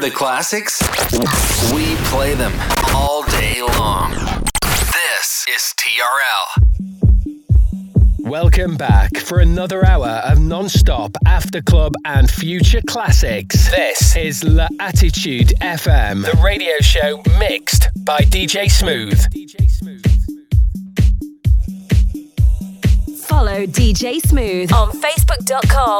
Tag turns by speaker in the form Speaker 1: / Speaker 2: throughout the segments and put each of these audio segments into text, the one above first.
Speaker 1: The classics? We play them all day long. This is TRL.
Speaker 2: Welcome back for another hour of non-stop after club and future classics. This is La Attitude FM, the radio show mixed by DJ Smooth.
Speaker 3: Follow DJ Smooth on Facebook.com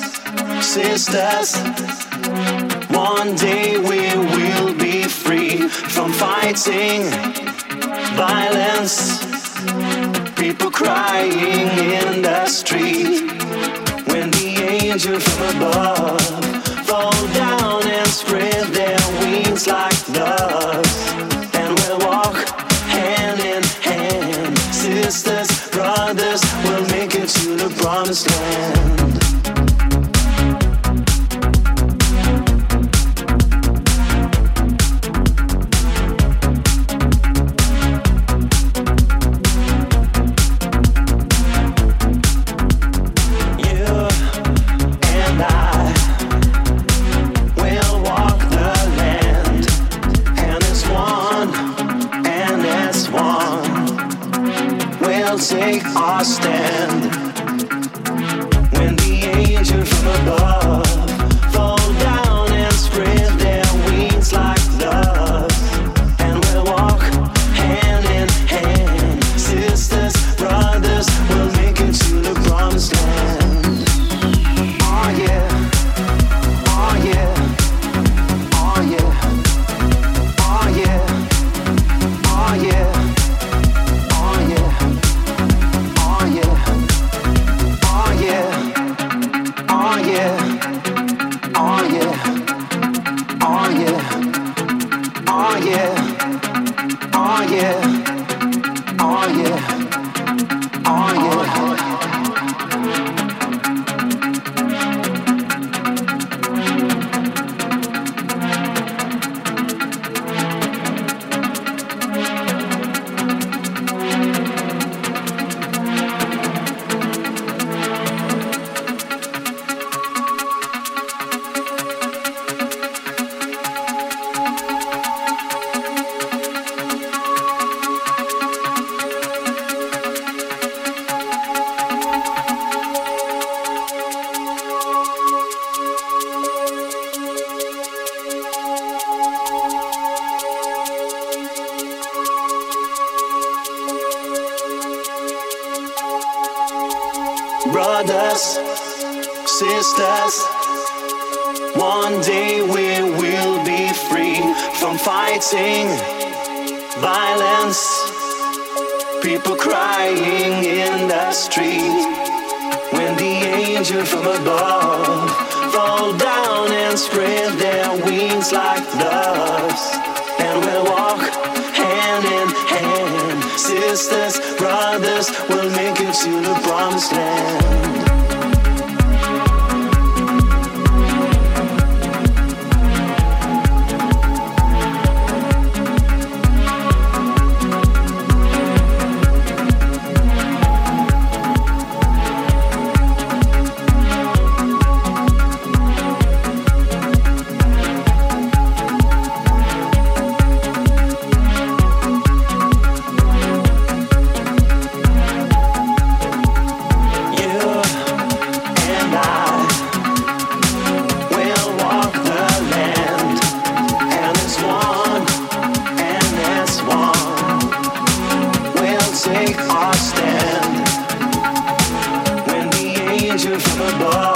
Speaker 4: Sisters. One day we will be free from fighting violence. People crying in the street. When the angels from above fall down and spread their wings like doves. for.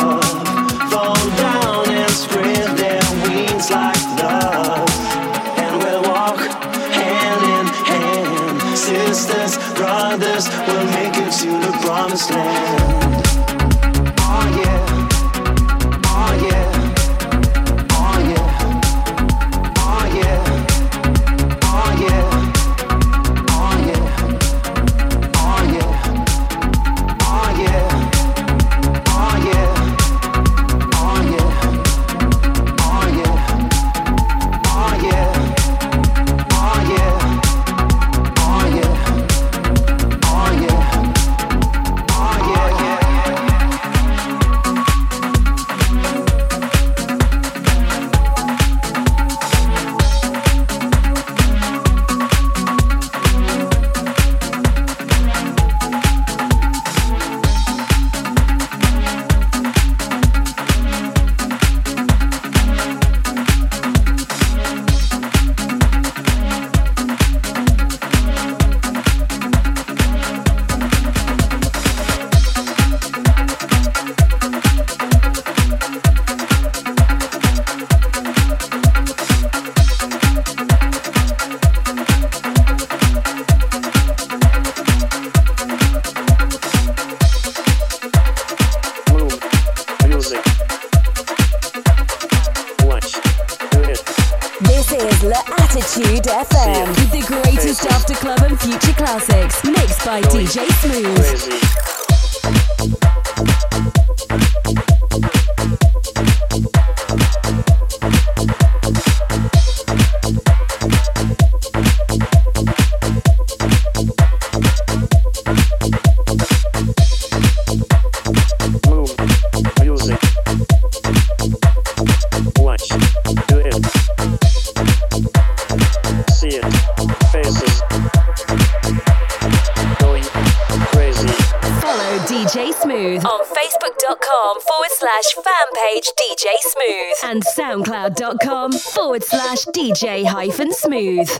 Speaker 4: Slash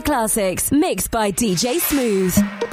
Speaker 3: classics, mixed by DJ Smooth.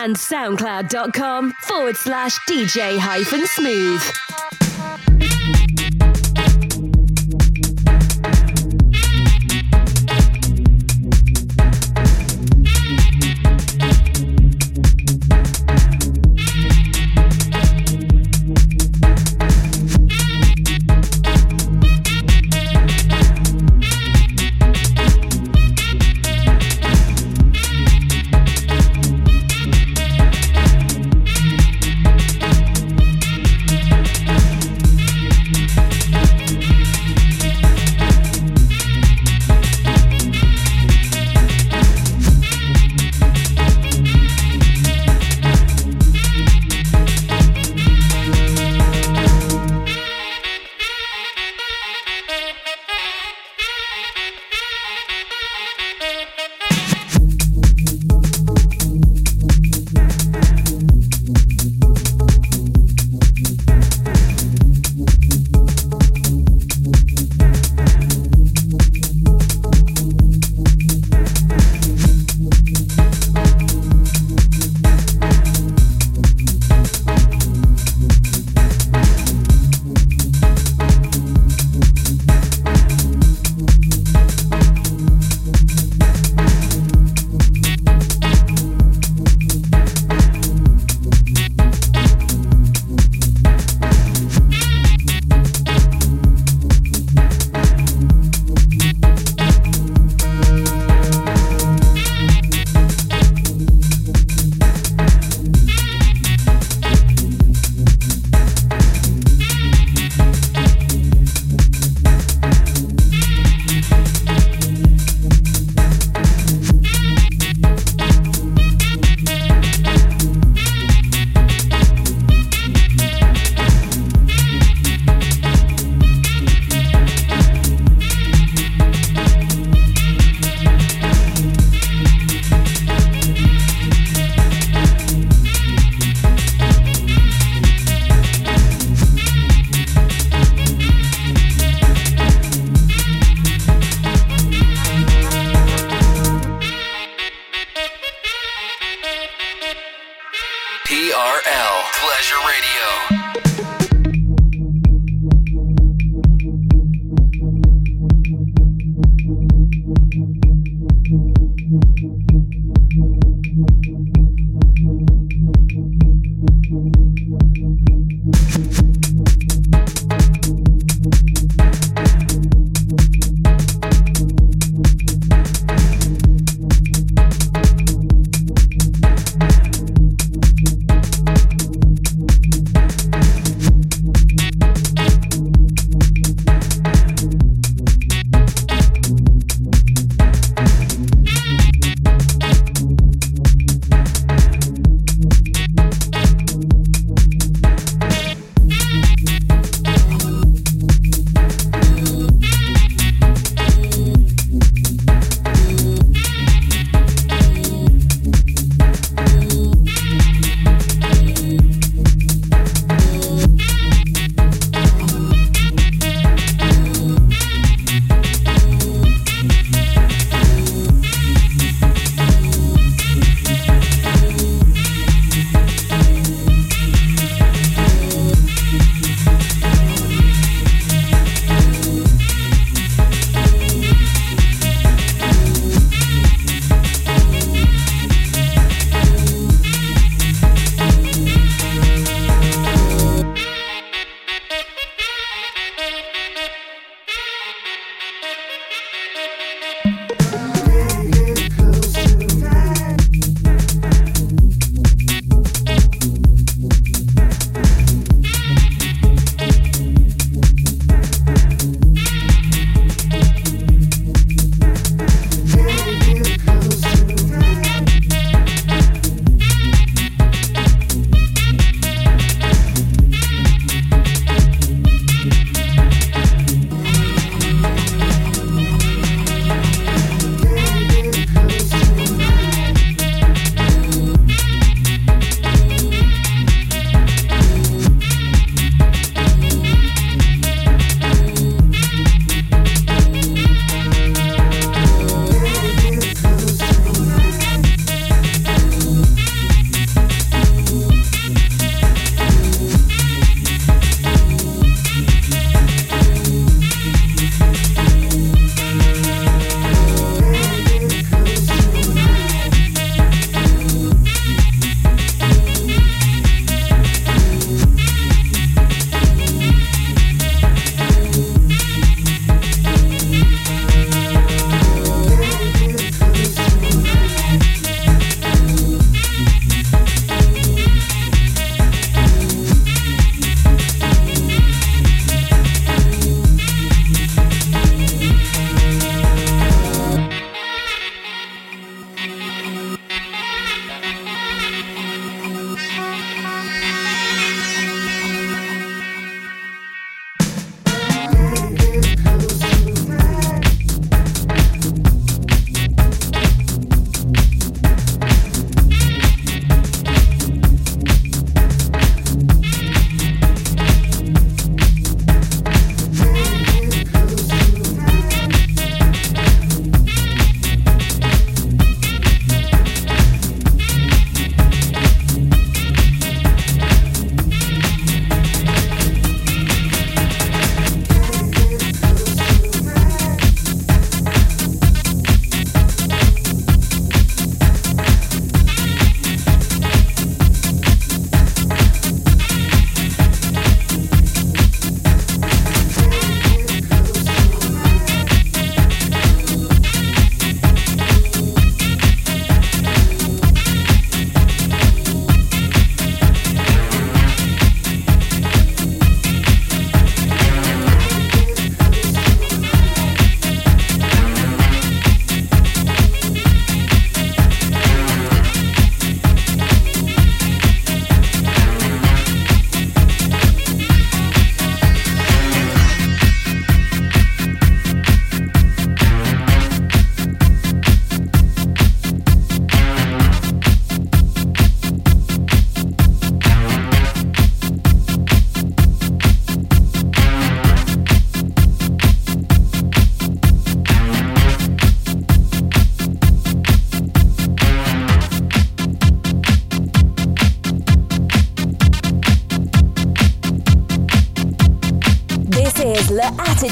Speaker 3: And soundcloud.com forward slash DJ hyphen smooth.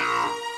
Speaker 5: now.